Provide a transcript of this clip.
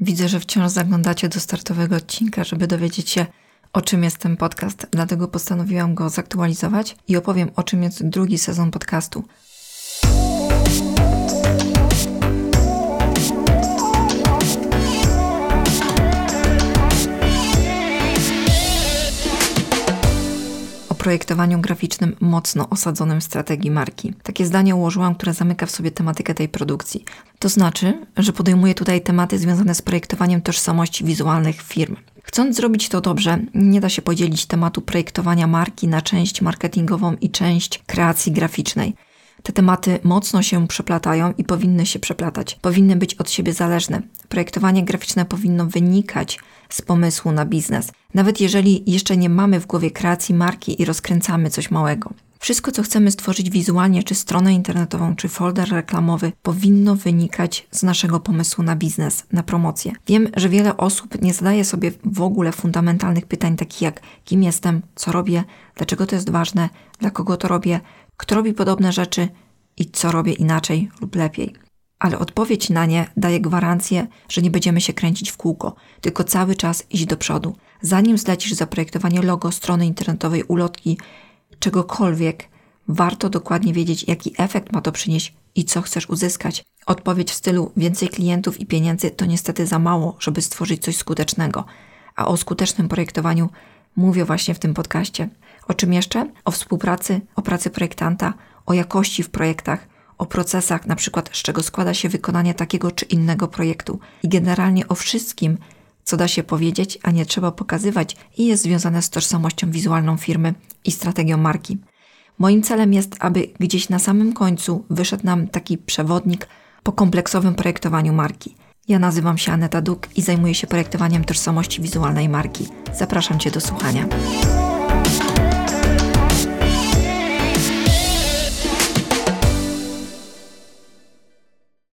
Widzę, że wciąż zaglądacie do startowego odcinka, żeby dowiedzieć się, o czym jest ten podcast. Dlatego postanowiłam go zaktualizować i opowiem, o czym jest drugi sezon podcastu. Projektowaniu graficznym mocno osadzonym w strategii marki. Takie zdanie ułożyłam, które zamyka w sobie tematykę tej produkcji. To znaczy, że podejmuję tutaj tematy związane z projektowaniem tożsamości wizualnych firm. Chcąc zrobić to dobrze, nie da się podzielić tematu projektowania marki na część marketingową i część kreacji graficznej. Te tematy mocno się przeplatają i powinny się przeplatać. Powinny być od siebie zależne. Projektowanie graficzne powinno wynikać z pomysłu na biznes, nawet jeżeli jeszcze nie mamy w głowie kreacji marki i rozkręcamy coś małego. Wszystko, co chcemy stworzyć wizualnie, czy stronę internetową, czy folder reklamowy, powinno wynikać z naszego pomysłu na biznes, na promocję. Wiem, że wiele osób nie zadaje sobie w ogóle fundamentalnych pytań, takich jak kim jestem, co robię, dlaczego to jest ważne, dla kogo to robię, kto robi podobne rzeczy i co robię inaczej lub lepiej. Ale odpowiedź na nie daje gwarancję, że nie będziemy się kręcić w kółko, tylko cały czas iść do przodu. Zanim zlecisz zaprojektowanie logo, strony internetowej, ulotki, czegokolwiek, warto dokładnie wiedzieć, jaki efekt ma to przynieść i co chcesz uzyskać. Odpowiedź w stylu więcej klientów i pieniędzy to niestety za mało, żeby stworzyć coś skutecznego. A o skutecznym projektowaniu mówię właśnie w tym podcaście. O czym jeszcze? O współpracy, o pracy projektanta, o jakości w projektach, o procesach, na przykład z czego składa się wykonanie takiego czy innego projektu i generalnie o wszystkim, co da się powiedzieć, a nie trzeba pokazywać i jest związane z tożsamością wizualną firmy i strategią marki. Moim celem jest, aby gdzieś na samym końcu wyszedł nam taki przewodnik po kompleksowym projektowaniu marki. Ja nazywam się Aneta Duk i zajmuję się projektowaniem tożsamości wizualnej marki. Zapraszam Cię do słuchania.